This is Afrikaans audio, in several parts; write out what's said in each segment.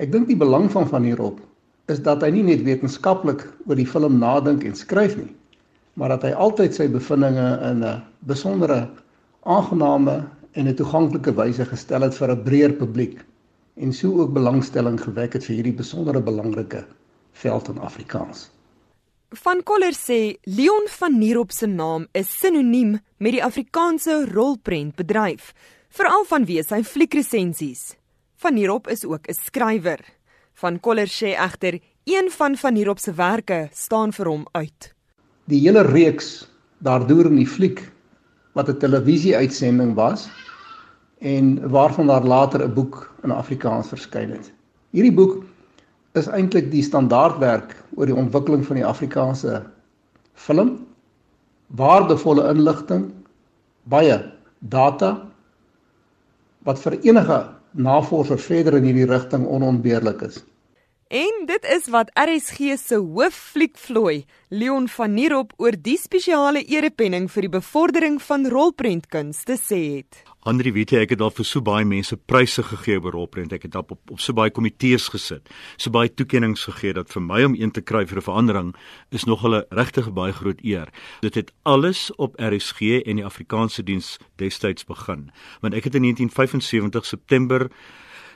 Ek dink die belang van van hierop is dat hy nie net wetenskaplik oor die film nadink en skryf nie, maar dat hy altyd sy bevindinge in 'n besondere aangename en 'n toeganklike wyse gestel het vir 'n breër publiek en sou ook belangstelling gewek het vir hierdie besondere belangrike veld in Afrikaans. Van Koller sê Leon van Nierop se naam is sinoniem met die Afrikaanse rolprentbedryf, veral vanweë sy fliekresensies. Van Nierop is ook 'n skrywer. Van Koller sê egter een van van Nierop se werke staan vir hom uit. Die hele reeks daardeur in die fliek wat 'n televisieuitsending was en waarvan daar later 'n boek in Afrikaans verskyn het. Hierdie boek is eintlik die standaardwerk oor die ontwikkeling van die Afrikaanse film. Waardevolle inligting, baie data wat vir enige navorser verder in hierdie rigting onontbeerlik is. En dit is wat RSG se hooffliekvlooi, Leon van Nierop oor die spesiale erepenning vir die bevordering van rolprentkuns te sê het. Andri weet ek het al vir so baie mense pryse gegee oor rolprent. Ek het op, op op so baie komitees gesit. So baie toekenninge gegee dat vir my om een te kry vir 'n verandering is nog 'n regtig baie groot eer. Dit het alles op RSG en die Afrikaanse diens destyds begin. Want ek het in 1975 September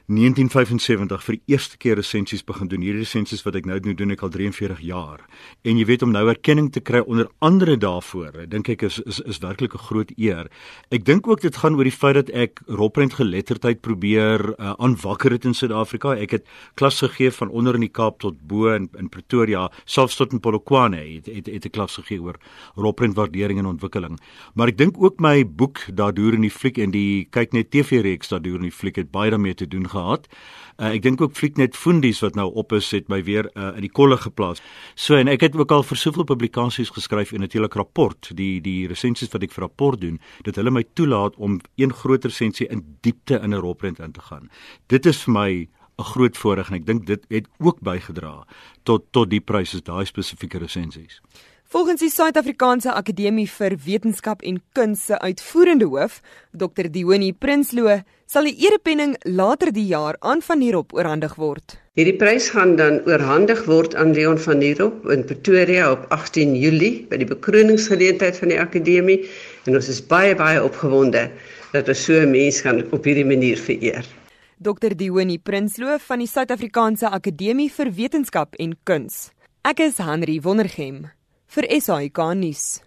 1975 vir die eerste keer resensies begin doen. Hierdie resensies wat ek nou doen, doen ek al 43 jaar. En jy weet om nou erkenning te kry onder andere daarvoor, dink ek is is is werklik 'n groot eer. Ek dink ook dit gaan oor die feit dat ek rolprent geletterdheid probeer uh, aanwakker het in Suid-Afrika. Ek het klas gegee van onder in die Kaap tot bo in, in Pretoria, selfs tot in Polokwane het het, het 'n klas gegee oor rolprent waardering en ontwikkeling. Maar ek dink ook my boek daardeur in die fliek en die kyk net TV-reeks daardeur in die fliek het baie daarmee te doen gehad. Uh, ek dink ook Flieknet Fundies wat nou op is het my weer uh, in die kolle geplaas. So en ek het ook al vir soveel publikasies geskryf en natuurlik rapport, die die resensies wat ek vir rapport doen, dat hulle my toelaat om een groot resensie in diepte in 'n rolprent in te gaan. Dit is vir my 'n groot voordeel en ek dink dit het ook bygedra tot tot die pryse daai spesifieke resensies. Volgens die Suid-Afrikaanse Akademie vir Wetenskap en Kuns se uitvoerende hoof, Dr. Dioni Prinsloo, sal die erepenning later die jaar aan van hierop oorhandig word. Hierdie prys gaan dan oorhandig word aan Leon van Hierop in Pretoria op 18 Julie by die bekroningsgeleentheid van die akademie en ons is baie baie opgewonde dat ons so 'n mens kan op hierdie manier vereer. Dr. Dioni Prinsloo van die Suid-Afrikaanse Akademie vir Wetenskap en Kuns. Ek is Henry Wondergem vir SAK nuus.